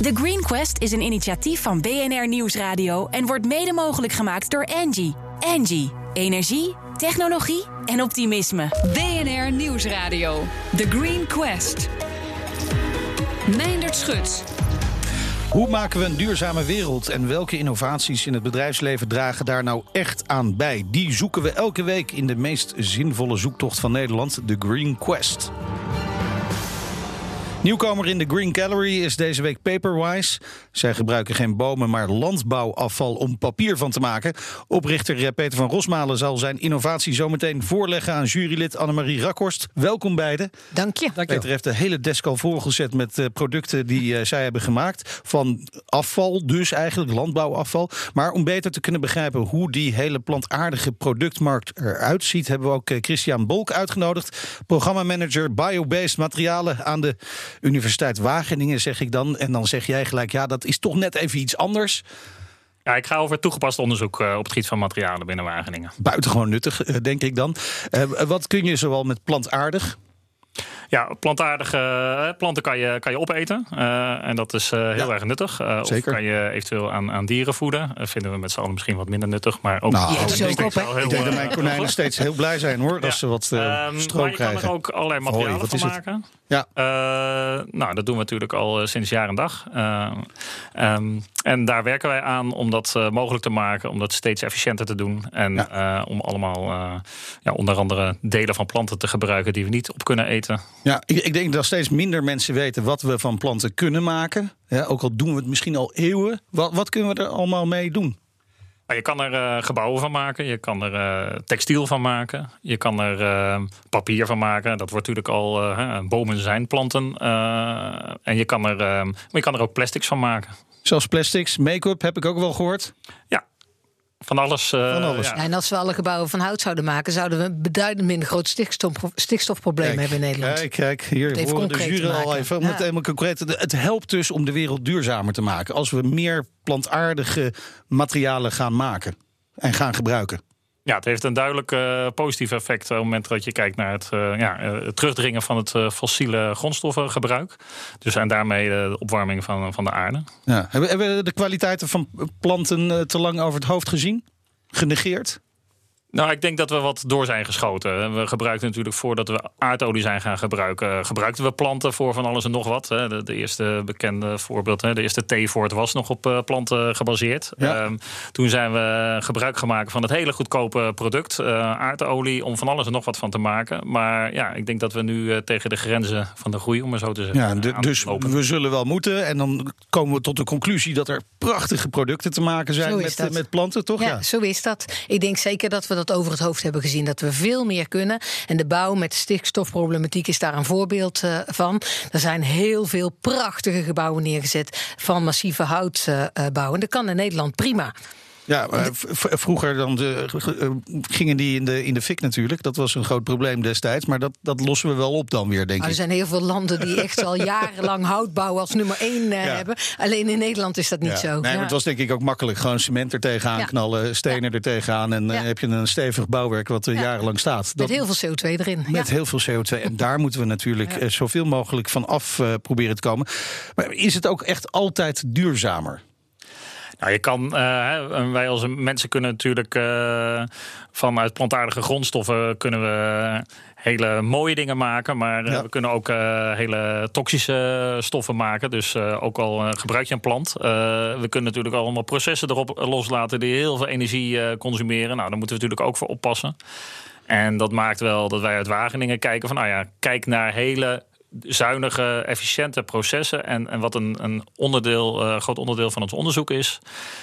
The Green Quest is een initiatief van BNR Nieuwsradio en wordt mede mogelijk gemaakt door Angie. Angie, energie, technologie en optimisme. BNR Nieuwsradio. The Green Quest. Meindert Schut. Hoe maken we een duurzame wereld en welke innovaties in het bedrijfsleven dragen daar nou echt aan bij? Die zoeken we elke week in de meest zinvolle zoektocht van Nederland, de Green Quest. Nieuwkomer in de Green Gallery is deze week Paperwise. Zij gebruiken geen bomen, maar landbouwafval om papier van te maken. Oprichter eh, Peter van Rosmalen zal zijn innovatie zometeen voorleggen aan jurylid Annemarie Rakhorst. Welkom beiden. Dank je. Peter heeft de hele desk al voorgezet met uh, producten die uh, zij hebben gemaakt. Van afval, dus eigenlijk landbouwafval. Maar om beter te kunnen begrijpen hoe die hele plantaardige productmarkt eruit ziet, hebben we ook Christian Bolk uitgenodigd. Programmamanager Biobased Materialen aan de Universiteit Wageningen, zeg ik dan. En dan zeg jij gelijk, ja, dat is toch net even iets anders. Ja, ik ga over toegepast onderzoek uh, op het gebied van materialen binnen Wageningen. Buitengewoon nuttig, uh, denk ik dan. Uh, wat kun je zoal met plantaardig? Ja, plantaardige planten kan je, kan je opeten. Uh, en dat is uh, heel ja, erg nuttig. Uh, of kan je eventueel aan, aan dieren voeden. vinden we met z'n allen misschien wat minder nuttig. Maar ook nou, op, heel, ik denk dat mijn konijnen steeds heel blij zijn hoor. Als ja. ze wat um, stroom maar je krijgen. kan er ook allerlei materialen Hoi, van maken. Ja. nou, dat doen we natuurlijk al sinds jaar en dag. Um, en daar werken wij aan om dat mogelijk te maken. Om dat steeds efficiënter te doen. En ja. om allemaal ja, onder andere delen van planten te gebruiken die we niet op kunnen eten. Ja, ik, ik, denk dat steeds minder mensen weten wat we van planten kunnen maken. Ja, ook al doen we het misschien al eeuwen. Wat, wat kunnen we er allemaal mee doen? Je kan er uh, gebouwen van maken, je kan er uh, textiel van maken, je kan er uh, papier van maken. Dat wordt natuurlijk al, bomen zijn planten. en je kan, er, maar je kan er ook plastics van maken. Zelfs plastics, make-up heb ik ook wel gehoord. Ja, van alles. Uh, van alles. Ja. en als we alle gebouwen van hout zouden maken, zouden we een beduidend minder groot stikstof, stikstofprobleem kijk, hebben in Nederland. Kijk, kijk hier horen de jury al even. Om ja. het helemaal concreet. Het helpt dus om de wereld duurzamer te maken. Als we meer plantaardige materialen gaan maken en gaan gebruiken. Ja, het heeft een duidelijk uh, positief effect op het moment dat je kijkt naar het, uh, ja, het terugdringen van het fossiele grondstoffengebruik. Dus en daarmee de opwarming van, van de aarde. Ja. Hebben, hebben we de kwaliteiten van planten te lang over het hoofd gezien? Genegeerd? Nou, ik denk dat we wat door zijn geschoten. We gebruikten natuurlijk voordat we aardolie zijn gaan gebruiken, gebruikten we planten voor van alles en nog wat. De, de eerste bekende voorbeeld, de eerste theevoort was nog op planten gebaseerd. Ja. Um, toen zijn we gebruik gemaakt van het hele goedkope product, uh, aardolie, om van alles en nog wat van te maken. Maar ja, ik denk dat we nu tegen de grenzen van de groei, om maar zo te zeggen. Ja, de, dus lopen. we zullen wel moeten. En dan komen we tot de conclusie dat er prachtige producten te maken zijn met, met planten, toch? Ja, ja, zo is dat. Ik denk zeker dat we dat over het hoofd hebben gezien. Dat we veel meer kunnen. En de bouw met stikstofproblematiek is daar een voorbeeld uh, van. Er zijn heel veel prachtige gebouwen neergezet van massieve houtbouw. Uh, en dat kan in Nederland prima. Ja, maar vroeger dan de, gingen die in de, in de fik natuurlijk. Dat was een groot probleem destijds. Maar dat, dat lossen we wel op dan weer, denk ik. Er zijn heel veel landen die echt al jarenlang houtbouw als nummer één ja. hebben. Alleen in Nederland is dat niet ja. zo. Nee, maar ja. het was denk ik ook makkelijk. Gewoon cement er tegenaan knallen, stenen er tegenaan. En dan heb je een stevig bouwwerk wat er jarenlang staat. Dat, met heel veel CO2 erin. Met heel veel CO2. En daar moeten we natuurlijk zoveel mogelijk van af uh, proberen te komen. Maar is het ook echt altijd duurzamer? Nou, je kan, uh, wij als mensen kunnen natuurlijk uh, vanuit plantaardige grondstoffen kunnen we hele mooie dingen maken, maar uh, Ja. we kunnen ook hele toxische stoffen maken. Dus ook al gebruik je een plant. We kunnen natuurlijk allemaal processen erop loslaten die heel veel energie consumeren. Nou, daar moeten we natuurlijk ook voor oppassen. En dat maakt wel dat wij uit Wageningen kijken van, nou ja, kijk naar hele zuinige, efficiënte processen. En, en wat een, een onderdeel, uh, groot onderdeel van ons onderzoek is,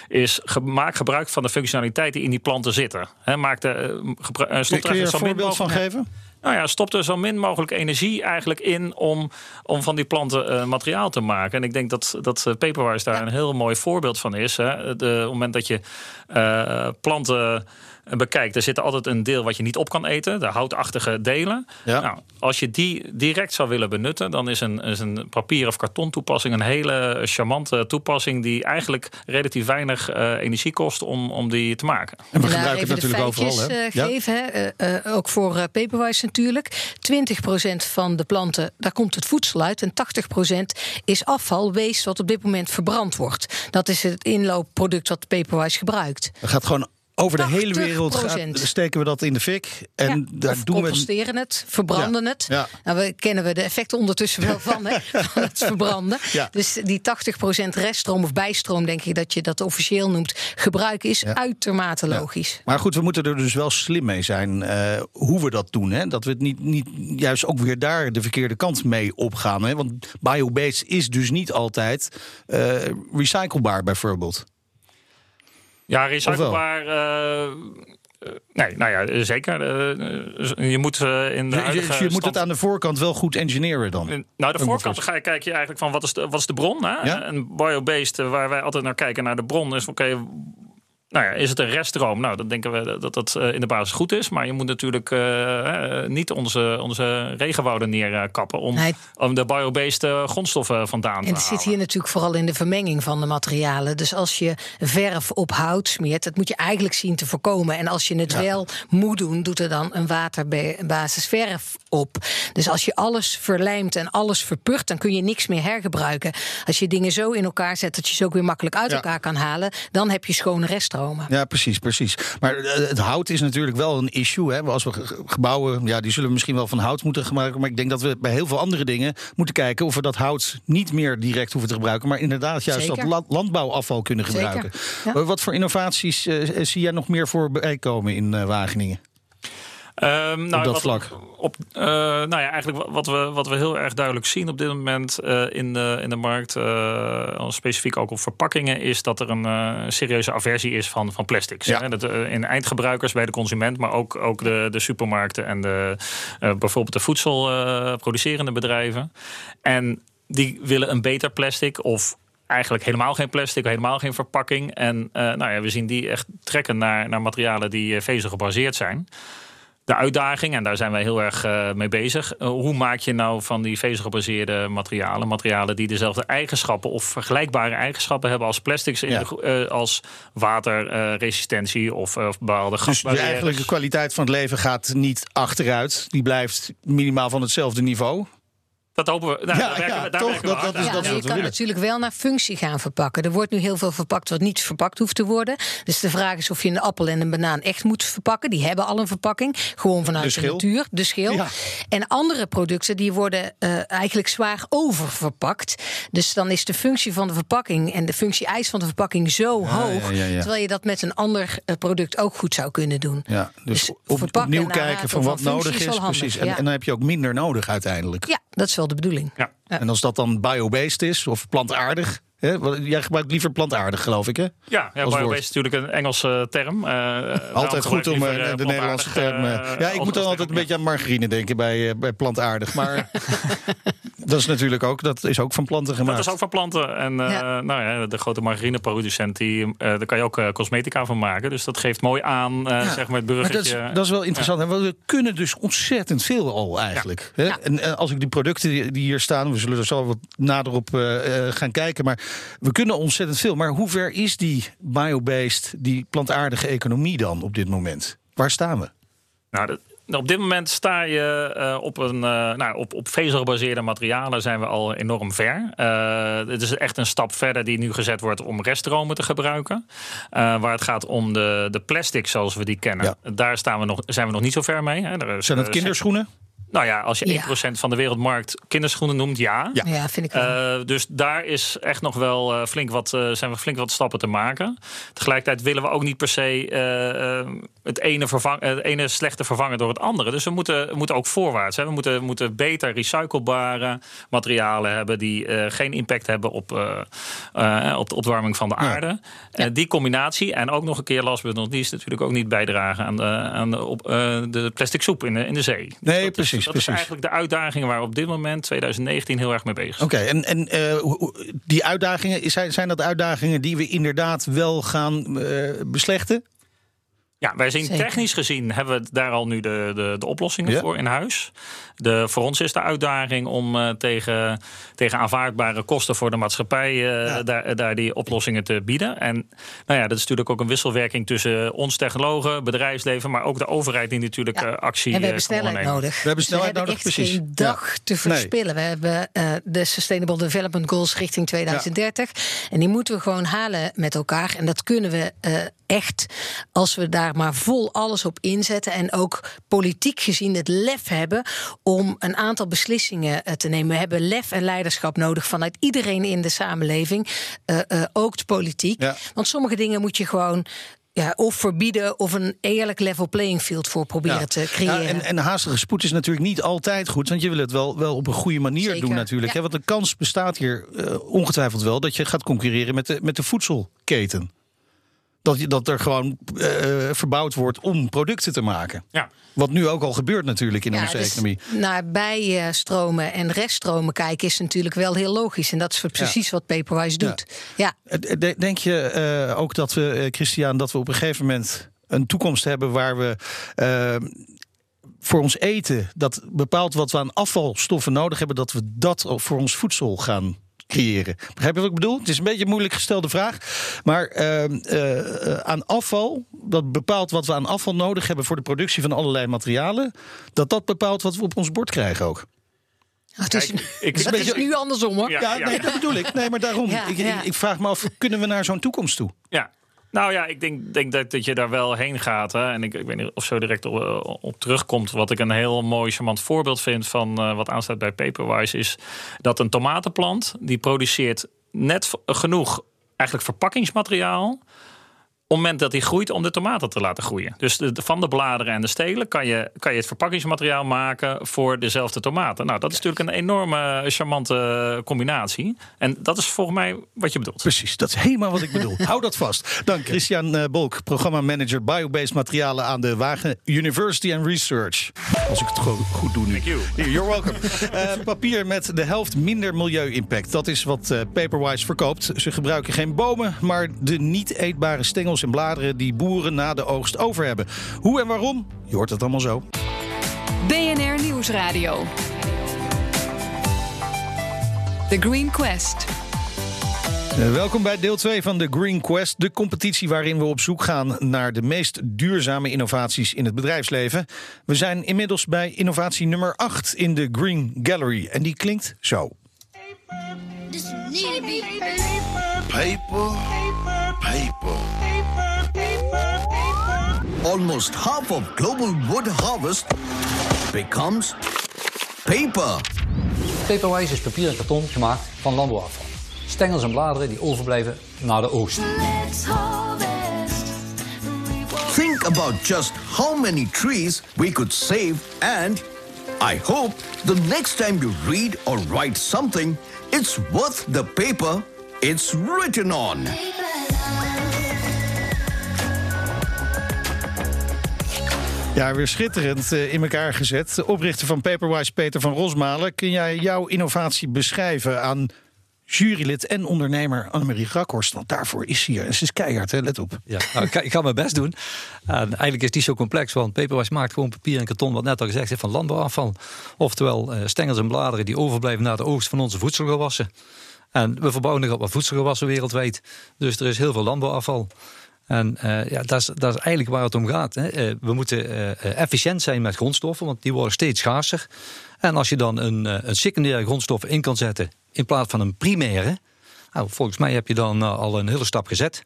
is ge maak gebruik van de functionaliteit die in die planten zitten. He, maak de, uh, gebru- uh, stop Kun je er een voorbeeld van geven? nou ja, stop er zo min mogelijk energie eigenlijk in om, om van die planten uh, materiaal te maken. En ik denk dat, dat Paperwise daar een heel mooi voorbeeld van is. Hè. De, op het moment dat je uh, planten bekijkt, er zit altijd een deel wat je niet op kan eten, de houtachtige delen. Ja. Nou, als je die direct zou willen benutten, dan is een, is een papier- of karton toepassing een hele charmante toepassing die eigenlijk relatief weinig eh, energie kost om, om die te maken. En we daar gebruiken het natuurlijk overal. Hè? eh, Ja? geven, hè. Eh, eh, ook voor Paperwise natuurlijk. 20% van de planten, daar komt het voedsel uit. En 80% is afval, waste, wat op dit moment verbrand wordt. Dat is het inloopproduct wat Paperwise gebruikt. Het gaat gewoon over de hele wereld. 80%. Gaat, steken we dat in de fik. En Ja, daar doen we. composteren het, verbranden Ja, het. ja. Nou, we kennen we de effecten ondertussen wel van, hè, van het verbranden. Dus die 80% reststroom of bijstroom, denk ik dat je dat officieel noemt, gebruiken is uitermate logisch. Maar goed, we moeten er dus wel slim mee zijn eh, hoe we dat doen. Hè? Dat we het niet, niet juist ook weer daar de verkeerde kant mee opgaan. Hè? Want biobased is dus niet altijd eh, recyclebaar, bijvoorbeeld. Ja, recyclebaar. eh, eh, nee, nou ja, zeker. Eh, je moet in de huidige je moet het aan de voorkant wel goed engineeren dan. Nou, de voorkant ga je, kijk je eigenlijk van wat is de, wat is de bron? Hè? Ja. En biobased, waar wij altijd naar kijken naar de bron, is oké. Nou ja, is het een reststroom? Nou, dan denken we dat dat eh, in de basis goed is. Maar je moet natuurlijk eh, eh, niet onze, onze regenwouden neerkappen om, Nee. om de biobased grondstoffen vandaan te En het zit halen. hier natuurlijk vooral in de vermenging van de materialen. Dus als je verf op hout smeert, dat moet je eigenlijk zien te voorkomen. En als je het wel moet doen, doet er dan een waterbasis verf op. Dus als je alles verlijmt en alles verpurt, dan kun je niks meer hergebruiken. Als je dingen zo in elkaar zet dat je ze ook weer makkelijk uit Ja. elkaar kan halen, dan heb je schone Ja, precies, precies. Maar eh, het hout is natuurlijk wel een issue. Hè? Als we ge- gebouwen, ja, die zullen we misschien wel van hout moeten gebruiken. Maar ik denk dat we bij heel veel andere dingen moeten kijken of we dat hout niet meer direct hoeven te gebruiken. Maar inderdaad juist Zeker. dat la- landbouwafval kunnen gebruiken. ja. Wat voor innovaties eh, zie jij nog meer voorbij komen in eh, Wageningen? Ehm, nou, dat wat, vlak? Op, eh, nou ja, eigenlijk wat- we, wat we heel erg duidelijk zien op dit moment eh, in, de, in de markt, eh, specifiek ook op verpakkingen, is dat er een serieuze aversie is van, van plastics. Ja. Hè? Dat, in eindgebruikers bij de consument, maar ook, ook de, de supermarkten en de, bijvoorbeeld de voedselproducerende bedrijven. En die willen een beter plastic of eigenlijk helemaal geen plastic, helemaal geen verpakking. En nou ja, we zien die echt trekken naar, naar materialen die eh, vezel gebaseerd zijn. De uitdaging, en daar zijn wij heel erg eh, mee bezig. eh, hoe maak je nou van die vezelgebaseerde materialen, materialen die dezelfde eigenschappen of vergelijkbare eigenschappen hebben als plastics, in de eh, als waterresistentie of, of bepaalde Dus de gasbarrières. eigenlijk de kwaliteit van het leven gaat niet achteruit. Die blijft minimaal van hetzelfde niveau. Dat hopen we. Nou, Ja, daar werken ja, daar toch, werken we dat- hard dat is- aan. dat Ja, je kan willen. natuurlijk wel naar functie gaan verpakken. Er wordt nu heel veel verpakt wat niet verpakt hoeft te worden. Dus de vraag is of je een appel en een banaan echt moet verpakken. Die hebben al een verpakking, gewoon vanuit De de, natuur, de schil. Ja. En andere producten die worden eh, eigenlijk zwaar oververpakt. Dus dan is de functie van de verpakking en de functie-eis van de verpakking zo hoog. ja, ja, ja. Terwijl je dat met een ander eh, product ook goed zou kunnen doen. Ja, dus, Dus op, opnieuw kijken van wat nodig is precies. En, en dan heb je ook minder nodig uiteindelijk. Ja, dat is wel de bedoeling. Ja. Ja. En als dat dan biobased is of plantaardig. Hè? wat- Jij gebruikt liever plantaardig, geloof ik, hè? Ja, ja Als biobased is natuurlijk een Engelse term. eh, Altijd goed om liever, eh, eh, de Nederlandse term. ja, ik moet dan altijd een beetje aan margarine denken bij, bij plantaardig. Maar dat is natuurlijk ook, dat is ook van planten Dat gemaakt. is ook van planten. En eh, Ja. nou ja, de grote margarineproducent, die, eh, daar kan je ook eh, cosmetica van maken. Dus dat geeft mooi aan, eh, Ja, zeg maar, het Maar dat is, dat is wel interessant. En We kunnen dus ontzettend veel al eigenlijk. Hè? Ja. En, als ik die producten die die hier staan, we zullen er zo wat nader op gaan kijken. Maar we kunnen ontzettend veel. Maar hoe ver is die biobased, die plantaardige economie dan op dit moment? Waar staan we? Nou, dat- op dit moment sta je eh, op, een, eh, nou, op, op vezelgebaseerde materialen zijn we al enorm ver. Eh, het is echt een stap verder die nu gezet wordt om reststromen te gebruiken. Waar het gaat om de, de plastic zoals we die kennen. Daar staan we nog, zijn we nog niet zo ver mee. Hè. Er Zijn het eh, kinderschoenen? Nou ja, als je Ja. 1% van de wereldmarkt kinderschoenen noemt, ja. Ja. Ja, vind ik wel. Eh, dus daar is echt nog wel eh, flink wat, eh, zijn we flink wat stappen te maken. Tegelijkertijd willen we ook niet per se het, ene vervang, het ene slechte vervangen door het andere. Dus we moeten, we moeten ook voorwaarts. Hè. We moeten, moeten beter recyclebare materialen hebben die eh, geen impact hebben op, eh, eh, op de opwarming van de Ja. aarde. Eh, die combinatie en ook nog een keer last but not least natuurlijk ook niet bijdragen aan de, aan de, op, eh, de plastic soep in de, in de zee. Nee, precies, Is, dat precies. is eigenlijk de uitdaging waar we op dit moment, 2019, heel erg mee bezig zijn. Oké, en, en eh, die uitdagingen, zijn, zijn dat uitdagingen die we inderdaad wel gaan eh, beslechten? Ja, wij zien Zeker. technisch gezien hebben we daar al nu de, de, de oplossingen Ja. voor in huis. De, voor ons is de uitdaging om eh, tegen, tegen aanvaardbare kosten voor de maatschappij eh, daar, daar die oplossingen te bieden. En nou ja, dat is natuurlijk ook een wisselwerking tussen ons technologen, bedrijfsleven, maar ook de overheid die natuurlijk Ja. eh, actie En we hebben snelheid nodig. We hebben Dus snelheid hebben nodig, echt precies. geen dag Ja. te Nee. verspillen. We hebben eh, de Sustainable Development Goals richting 2030. En die moeten we gewoon halen met elkaar. En dat kunnen we eh, echt als we daar maar vol alles op inzetten. En ook politiek gezien het lef hebben om een aantal beslissingen eh, te nemen. We hebben lef en leiderschap nodig vanuit iedereen in de samenleving. eh, eh, ook de politiek. Ja. Want sommige dingen moet je gewoon. Ja, of verbieden of een eerlijk level playing field voor proberen Ja. te creëren. Ja, en, en haastige spoed is natuurlijk niet altijd goed. Want je wil het wel, wel op een goede manier Zeker, doen natuurlijk. ja. Hè? Want de kans bestaat hier ongetwijfeld wel... dat je gaat concurreren met de, met de voedselketen. Dat, je, dat er gewoon eh, verbouwd wordt om producten te maken. Ja. Wat nu ook al gebeurt natuurlijk in Ja, onze dus economie. Naar bijstromen en reststromen kijken is natuurlijk wel heel logisch. En dat is precies wat Paperwise doet. Ja. Eh, de- Denk je eh, ook dat we, eh, Christian, dat we op een gegeven moment een toekomst hebben waar we eh, voor ons eten, dat bepaalt wat we aan afvalstoffen nodig hebben, dat we dat ook voor ons voedsel gaan creëren. Begrijp je wat ik bedoel? Het is een beetje een moeilijk gestelde vraag. Maar eh, eh, aan afval, dat bepaalt wat we aan afval nodig hebben voor de productie van allerlei materialen, dat dat bepaalt wat we op ons bord krijgen ook. Het is, Kijk, ik- het is nu andersom hoor. Ja. Ja, nee, dat bedoel ik. Nee, maar daarom. Ja, ik, ja. Ik, ik vraag me af, kunnen we naar zo'n toekomst toe? Ja. Nou ja, ik denk, denk dat, dat je daar wel heen gaat. Hè. En ik, ik weet niet of zo direct op, eh, terugkomt. Wat ik een heel mooi, charmant voorbeeld vind van eh, wat aanstaat bij Paperwise... is dat een tomatenplant, die produceert net genoeg eigenlijk verpakkingsmateriaal... op het moment dat hij groeit om de tomaten te laten groeien. Dus de, van de bladeren en de stelen kan je, kan je het verpakkingsmateriaal maken voor dezelfde tomaten. Nou, dat is natuurlijk een enorme charmante combinatie. En dat is volgens mij wat je bedoelt. Precies, dat is helemaal wat ik bedoel. Hou dat vast. Dank Christian eh, Bolk, programmamanager Biobased Materialen aan de Wagen University and Research. Als ik het gewoon goed doe nu. Thank you. Here, You're welcome. Eh, papier met de helft minder milieu-impact. Dat is wat eh, Paperwise verkoopt. Ze gebruiken geen bomen, maar de niet eetbare stengels en bladeren die boeren na de oogst over hebben. Hoe en waarom? Je hoort het allemaal zo. BNR Nieuwsradio. The Green Quest. Eh, Welkom bij deel 2 van de Green Quest, de competitie waarin we op zoek gaan naar de meest duurzame innovaties in het bedrijfsleven. We zijn inmiddels bij innovatie nummer 8 in de Green Gallery en die klinkt zo. This need to be Paper, paper. Almost half of global wood harvest becomes paper. Paperwise is papier en karton gemaakt van landbouwafval. Stengels en bladeren die overblijven na de oogst. Let's harvest. We won't Think about just how many trees we could save, and I hope the next time you read or write something, it's worth the paper it's written on. Ja, weer schitterend eh, in elkaar gezet. Oprichter van Paperwise, Peter van Rosmalen. Kun jij jouw innovatie beschrijven aan jurylid en ondernemer Annemarie Grakhorst? Want daarvoor is hier. En ze is keihard, hè? let op. Ja, nou, ik, ga, ik ga mijn best doen. En eigenlijk is die zo complex, want Paperwise maakt gewoon papier en karton, wat net al gezegd is, van landbouwafval. Oftewel eh, stengels en bladeren die overblijven na de oogst van onze voedselgewassen. En we verbouwen nog wat voedselgewassen wereldwijd. Dus er is heel veel landbouwafval. En eh, ja, dat, is, dat is eigenlijk waar het om gaat. Hè. Eh, we moeten eh, efficiënt zijn met grondstoffen, want die worden steeds schaarser. En als je dan een, een secundaire grondstof in kan zetten in plaats van een primaire. Nou, volgens mij heb je dan al een hele stap gezet.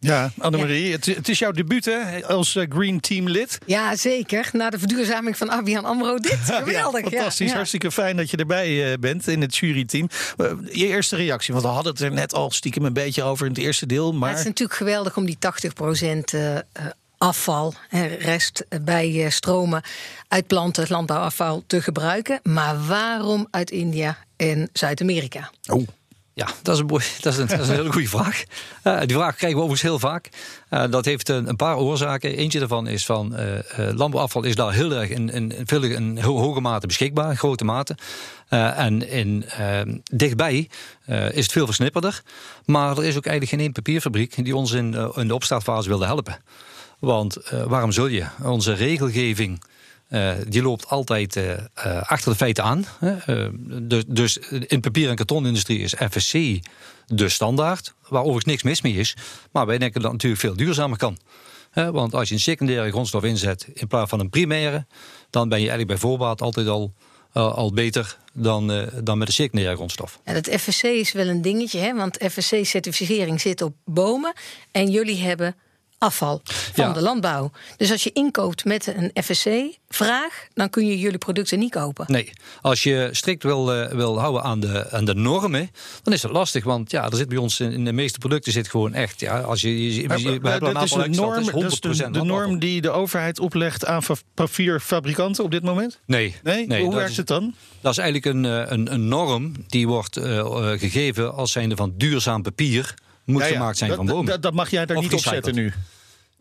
Ja, Annemarie, het, het is jouw debuut hè, als eh, Green Team lid. Ja, zeker. Na de verduurzaming van ABN AMRO. Dit, geweldig. Ja, fantastisch. Ja. Hartstikke fijn dat je erbij eh, bent in het juryteam. Eh, je eerste reactie, want we hadden het er net al stiekem een beetje over in het eerste deel. Maar het is natuurlijk geweldig om die 80% eh, eh, afval, rest bij eh, stromen uit planten, landbouwafval te gebruiken. Maar waarom uit India en Zuid-Amerika? oh, Ja, dat is een, dat is een, dat is een hele goede vraag. Eh, die vraag krijgen we overigens heel vaak. Eh, dat heeft een, een paar oorzaken. Eentje daarvan is van eh, landbouwafval is daar heel erg in, in, veel, in hoge mate beschikbaar, grote mate. En in, eh, dichtbij is het veel versnipperder. Maar er is ook eigenlijk geen één papierfabriek die ons in, in de opstartfase wilde helpen. Want waarom zul je? Onze regelgeving eh, die loopt altijd eh, eh, achter de feiten aan. Dus, dus in papier- en kartonindustrie is FSC de standaard, waar overigens niks mis mee is. Maar wij denken dat het natuurlijk veel duurzamer kan. Want als je een secundaire grondstof inzet in plaats van een primaire, dan ben je eigenlijk bij voorbaat altijd al, al beter dan, dan met een secundaire grondstof. Ja, dat FSC is wel een dingetje, hè? want FSC-certificering zit op bomen. En jullie hebben afval van Ja. de landbouw. Dus als je inkoopt met een FSC-vraag, dan kun je jullie producten niet kopen. Nee, als je strikt wil, eh, wil houden aan de, aan de normen, dan is het lastig. Want ja, er zit bij ons in, in de meeste producten zit gewoon echt. Ja, als je, je, je- we maar hebben een dat is aantal een extra, norm, dat dat is is 100% de, norm die de overheid oplegt aan fa- papierfabrikanten op dit moment? Nee, Nee? Hoe dat werkt is, het dan? Dat is eigenlijk een, eh, een, een norm die wordt eh, gegeven als zijnde van duurzaam papier. Moet Ja, ja. gemaakt zijn dat, van bomen. Dat, dat mag jij daar Of niet op zetten nu.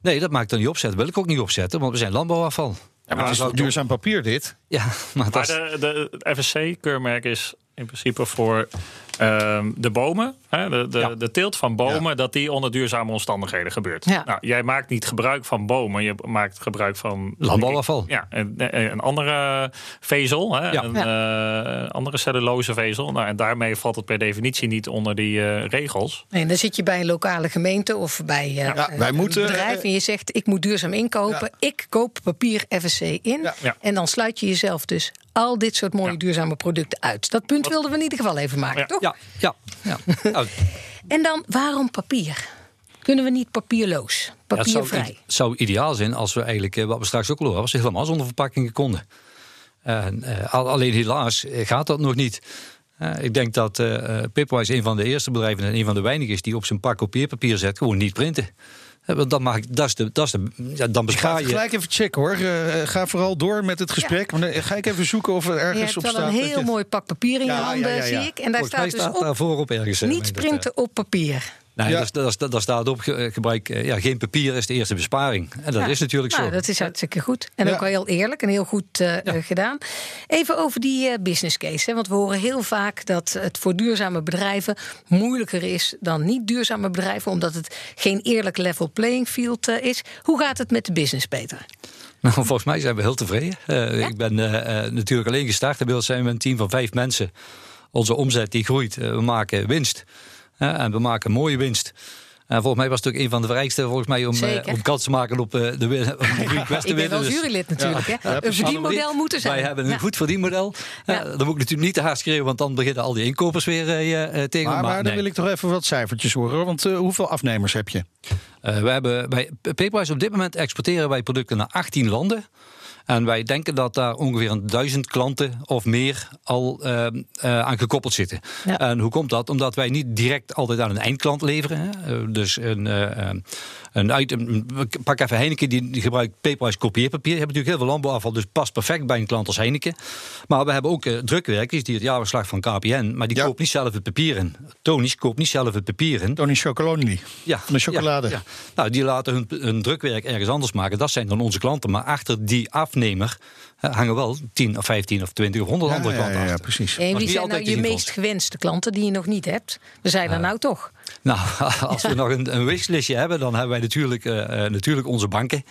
nee, dat maak ik dan niet opzetten. Wil ik ook niet opzetten, want we zijn landbouwafval. Ja, maar het is duurzaam papier dit? Ja, maar dat Maar is, de, de, FSC-keurmerk is in principe voor ehm, de bomen, hè, de, de, Ja. de teelt van bomen, dat die onder duurzame omstandigheden gebeurt. Ja. Nou, jij maakt niet gebruik van bomen, je maakt gebruik van Landbouwafval. Ja, een, een andere vezel, hè, Ja. een eh, andere cellulosevezel. Nou, en daarmee valt het per definitie niet onder die eh, regels. Nee, dan zit je bij een lokale gemeente of bij eh, Ja, een wij moeten, bedrijf eh, en je zegt ik moet duurzaam inkopen. Ik koop papier FSC in. Ja. Ja. En dan sluit je jezelf dus al dit soort mooie Ja. duurzame producten uit. Dat punt wilden we in ieder geval even maken, Ja. toch? ja, ja, ja. Nou, En dan, waarom papier? Kunnen we niet papierloos, Ja, het zou, papiervrij? het zou ideaal zijn als we eigenlijk, eh, wat we straks ook al horen, als we helemaal zonder verpakkingen konden. En, eh, al- alleen helaas eh, gaat dat nog niet. Ik denk dat Paperwise een van de eerste bedrijven en een van de weinigen is die op zijn pak kopieerpapier zet, gewoon niet printen. Eh, want dat is de, dat is de, ja, dan Ik ga bespaar het je. gelijk even checken hoor. Eh, ga vooral door met het gesprek. Maar dan ga ik even zoeken of er Je ergens hebt op wel staat. een dat heel je- mooi pak papier in je Ja, handen, ja, ja, ja. zie ik. En daar Volgens staat dus staat op, daar voorop ergens. eh, niet printen op papier. Nee, Ja. dat, dat, dat, dat staat op eh, gebruik. eh, Ja, geen papier is de eerste besparing. En dat Ja. is natuurlijk Nou, zo. dat is hartstikke goed. En Ja. ook wel heel eerlijk en heel goed eh, gedaan. Even over die business case. Hè, want we horen heel vaak dat het voor duurzame bedrijven moeilijker is dan niet duurzame bedrijven. Omdat het geen eerlijk level playing field is. Hoe gaat het met de business, Peter? Nou, volgens mij zijn we heel tevreden. Ik ben natuurlijk alleen gestart. Inmiddels zijn we een team van vijf mensen. Onze omzet die groeit. We maken winst. En we maken mooie winst. En volgens mij was het ook een van de vereisten volgens mij om, eh, om kans te maken op eh, de, om Ik ben wel Dus jurylid natuurlijk. hè? een verdienmodel moeten zijn. Wij hebben een Ja. goed verdienmodel. Eh, Ja. dan moet ik natuurlijk niet te hard schreeuwen, want dan beginnen al die inkopers weer eh, eh, tegen. Maar, maar dan nee. wil ik toch even wat cijfertjes horen. hoor. Want eh, hoeveel afnemers heb je? Eh, we hebben bij Paperwise op dit moment exporteren wij producten naar 18 landen. En wij denken dat daar ongeveer een duizend klanten of meer al eh, eh, aan gekoppeld zitten. Ja. En hoe komt dat? Omdat wij niet direct altijd aan een eindklant leveren. Hè? Eh, dus een, een item, ik pak even Heineken, die, gebruikt Paperwise kopieerpapier. Die hebben natuurlijk heel veel landbouwafval, dus past perfect bij een klant als Heineken. Maar we hebben ook drukwerkers die het jaarverslag van KPN, maar die Ja. koopt niet zelf het papier in. Tonis koopt niet zelf het papier in. Tony Chocolonely. Ja, de chocolade. ja, ja. Nou, die laten hun, hun drukwerk ergens anders maken. Dat zijn dan onze klanten. Maar achter die afnemer eh, hangen wel 10 of 15 of 20 of 100 Ja, andere klanten ja, ja, precies. En wie zijn nou je meest gewenste klanten die je nog niet hebt? We zijn er nou toch. Nou, als we nog een, een wishlistje hebben, dan hebben wij natuurlijk, eh, eh, natuurlijk onze banken.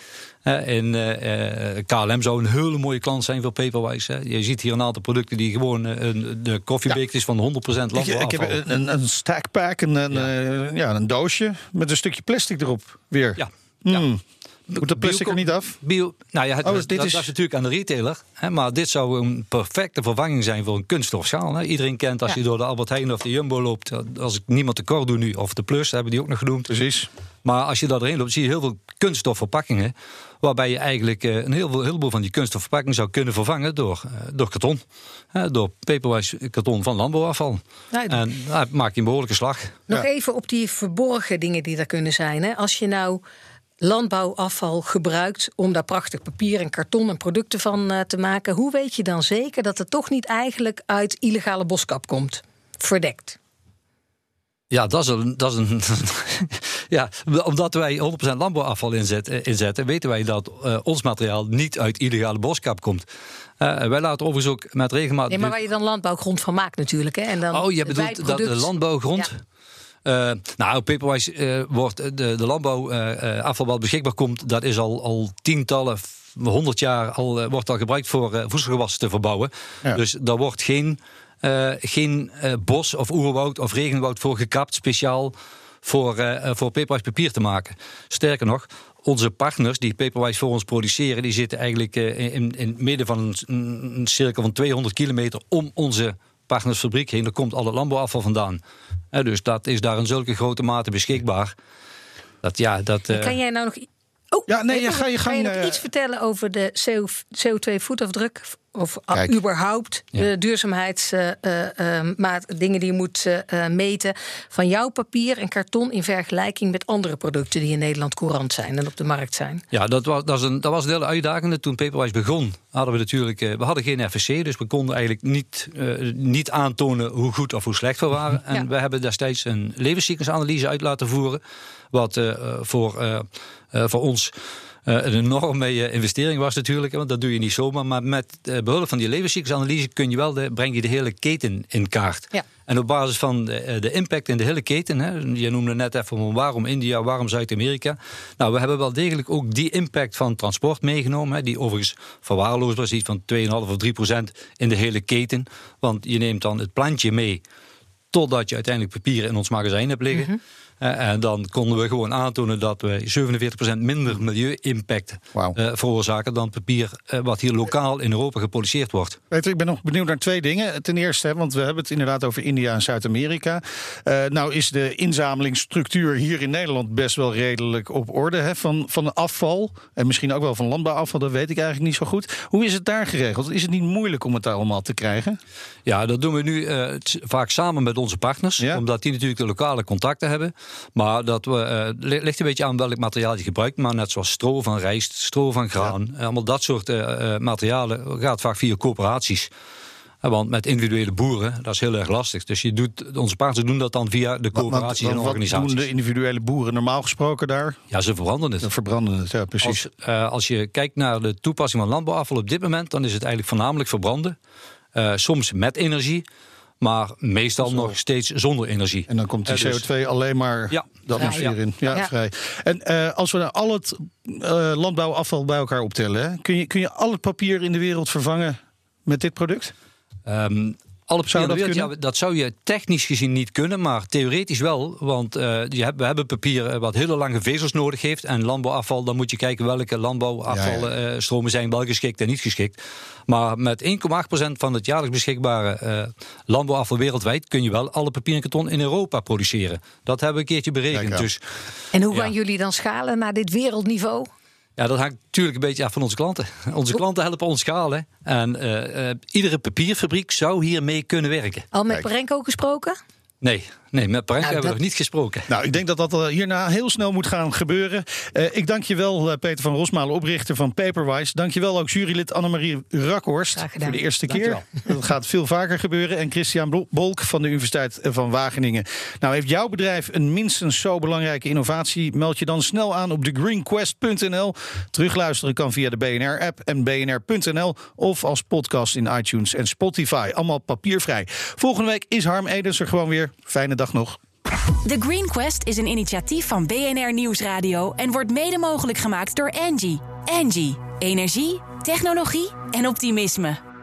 En eh, eh, KLM zou een hele mooie klant zijn voor Paperwise. hè. Je ziet hier een aantal producten die gewoon een, de koffiebeker is van 100% Ik, landbouwafval. ik heb een, een stackpack, een, een, ja. een doosje met een stukje plastic erop weer. Ja, Hmm. Moet dat plastic er niet af? Bio, nou ja, het, Oh, dat, dit dat is- is natuurlijk aan de retailer. Hè, maar dit zou een perfecte vervanging zijn voor een kunststofschaal. Hè. Iedereen kent als Ja. je door de Albert Heijn of de Jumbo loopt. Als ik niemand tekort doe nu, of de Plus, hebben die ook nog genoemd. Precies. Maar als je daar doorheen loopt, zie je heel veel kunststofverpakkingen. Waarbij je eigenlijk eh, een heel veel, heleboel van die kunststofverpakkingen zou kunnen vervangen door, eh, door karton. Hè, door paperwise karton van landbouwafval. Nou, En daar maak je een behoorlijke slag. Nog Ja. even op die verborgen dingen die er kunnen zijn. Hè. Als je nou landbouwafval gebruikt om daar prachtig papier en karton en producten van eh, te maken, hoe weet je dan zeker dat het toch niet eigenlijk uit illegale boskap komt? Verdekt. Ja, dat is een. Dat is een ja, omdat wij 100% landbouwafval inzetten, inzetten weten wij dat eh, ons materiaal niet uit illegale boskap komt. Eh, wij laten overigens ook met regelmaat. Nee, maar waar je dan landbouwgrond van maakt natuurlijk. Hè. En dan oh, je bedoelt dat de landbouwgrond. Ja. Eh, nou, Paperwise eh, wordt de, de landbouwafval wat beschikbaar komt, dat is al, al tientallen, honderd jaar al, eh, wordt al gebruikt voor eh, voedselgewassen te verbouwen. Ja. Dus daar wordt geen, eh, geen eh, bos of oerwoud of regenwoud voor gekapt, speciaal voor, eh, eh, voor Paperwise papier te maken. Sterker nog, onze partners die Paperwise voor ons produceren, die zitten eigenlijk eh, in, in het midden van een, een cirkel van 200 kilometer om onze partnersfabriek heen. Daar komt al het landbouwafval vandaan. Dus dat is daar in zulke grote mate beschikbaar. Dat, ja, dat, eh, Kan jij nou nog. Oh, Ja, nee, ja, ga je kan gang, nog eh. iets vertellen over de CO2-voetafdruk? Of Kijk. überhaupt Ja. de duurzaamheidsmaat, dingen die je moet eh, eh, meten van jouw papier en karton in vergelijking met andere producten die in Nederland courant zijn en op de markt zijn. Ja, dat was, dat, is een, dat was een hele uitdagende. Toen Paperwise begon, hadden we natuurlijk... eh, we hadden geen FSC, dus we konden eigenlijk niet, eh, niet aantonen hoe goed of hoe slecht we waren. En Ja. we hebben destijds een levenscyclusanalyse uit laten voeren. Wat eh, eh, voor, eh, eh, voor ons eh, een enorme eh, investering was natuurlijk. Want dat doe je niet zomaar. Maar met eh, behulp van die levenscyclusanalyse kun je wel de, breng je de hele keten in kaart. Ja. En op basis van de, eh, de impact in de hele keten, hè, je noemde net even waarom India, waarom Zuid-Amerika. Nou, we hebben wel degelijk ook die impact van transport meegenomen, hè, die overigens verwaarloosbaar is, iets van 2,5 of 3 procent in de hele keten. Want je neemt dan het plantje mee totdat je uiteindelijk papieren in ons magazijn hebt liggen. Mhm. Eh, en dan konden we gewoon aantonen dat we 47% minder milieu-impact eh, veroorzaken dan papier eh, wat hier lokaal in Europa geproduceerd wordt. Peter, ik ben nog benieuwd naar twee dingen. Ten eerste, hè, want we hebben het inderdaad over India en Zuid-Amerika. Eh, nou is de inzamelingsstructuur hier in Nederland best wel redelijk op orde. Hè, van, van afval en misschien ook wel van landbouwafval, dat weet ik eigenlijk niet zo goed. Hoe is het daar geregeld? Is het niet moeilijk om het daar allemaal te krijgen? Ja, dat doen we nu eh, vaak samen met onze partners. Ja. Omdat die natuurlijk de lokale contacten hebben. Maar dat we, eh, li- ligt een beetje aan welk materiaal je gebruikt. Maar net zoals stro van rijst, stro van graan. eh, Allemaal dat soort eh, materialen gaat vaak via coöperaties. Want met individuele boeren, dat is heel erg lastig. Dus je doet, onze partners doen dat dan via de coöperaties en wat organisaties. doen de individuele boeren normaal gesproken daar? Ja, ze verbranden het. Ze verbranden het, ja precies. Als, als je kijkt naar de toepassing van landbouwafval op dit moment, dan is het eigenlijk voornamelijk verbranden. Soms met energie, maar meestal nog steeds zonder energie. En dan komt die Eh, dus- CO2 alleen maar Ja. de atmosfeer Ja. in. Ja, Ja. vrij. En eh, als we nou al het eh, landbouwafval bij elkaar optellen, hè, kun, je, kun je al het papier in de wereld vervangen met dit product? Ehm, alle Zou dat wereld, kunnen? ja, dat zou je technisch gezien niet kunnen, maar theoretisch wel. Want eh, je hebt, we hebben papier eh, wat hele lange vezels nodig heeft. En landbouwafval, dan moet je kijken welke landbouwafvalstromen zijn wel geschikt en niet geschikt. Maar met 1,8% van het jaarlijks beschikbare eh, landbouwafval wereldwijd kun je wel alle papier en karton in Europa produceren. Dat hebben we een keertje berekend. Dus En hoe Ja. gaan jullie dan schalen naar dit wereldniveau? Ja, dat hangt natuurlijk een beetje af van onze klanten. Onze klanten helpen ons schalen. En eh, eh, iedere papierfabriek zou hiermee kunnen werken. Al met. Parenco gesproken? Nee, nee met Parenco Nou, hebben we nog niet gesproken. Nou, ik denk dat dat eh, hierna heel snel moet gaan gebeuren. Eh, ik dank je wel, eh, Peter van Rosmalen, oprichter van Paperwise. Dank je wel ook jurylid Annemarie Rakhorst voor de eerste keer. Dat gaat veel vaker gebeuren. En Christian Bol- Bolk van de Universiteit van Wageningen. Nou, heeft jouw bedrijf een minstens zo belangrijke innovatie? Meld je dan snel aan op thegreenquest.nl. Terugluisteren kan via de BNR-app en bnr.nl of als podcast in iTunes en Spotify. Allemaal papiervrij. Volgende week is Harm Edens er gewoon weer. Fijne dag nog. The Green Quest is een initiatief van BNR Nieuwsradio en wordt mede mogelijk gemaakt door Engie. Engie, energie, technologie en optimisme.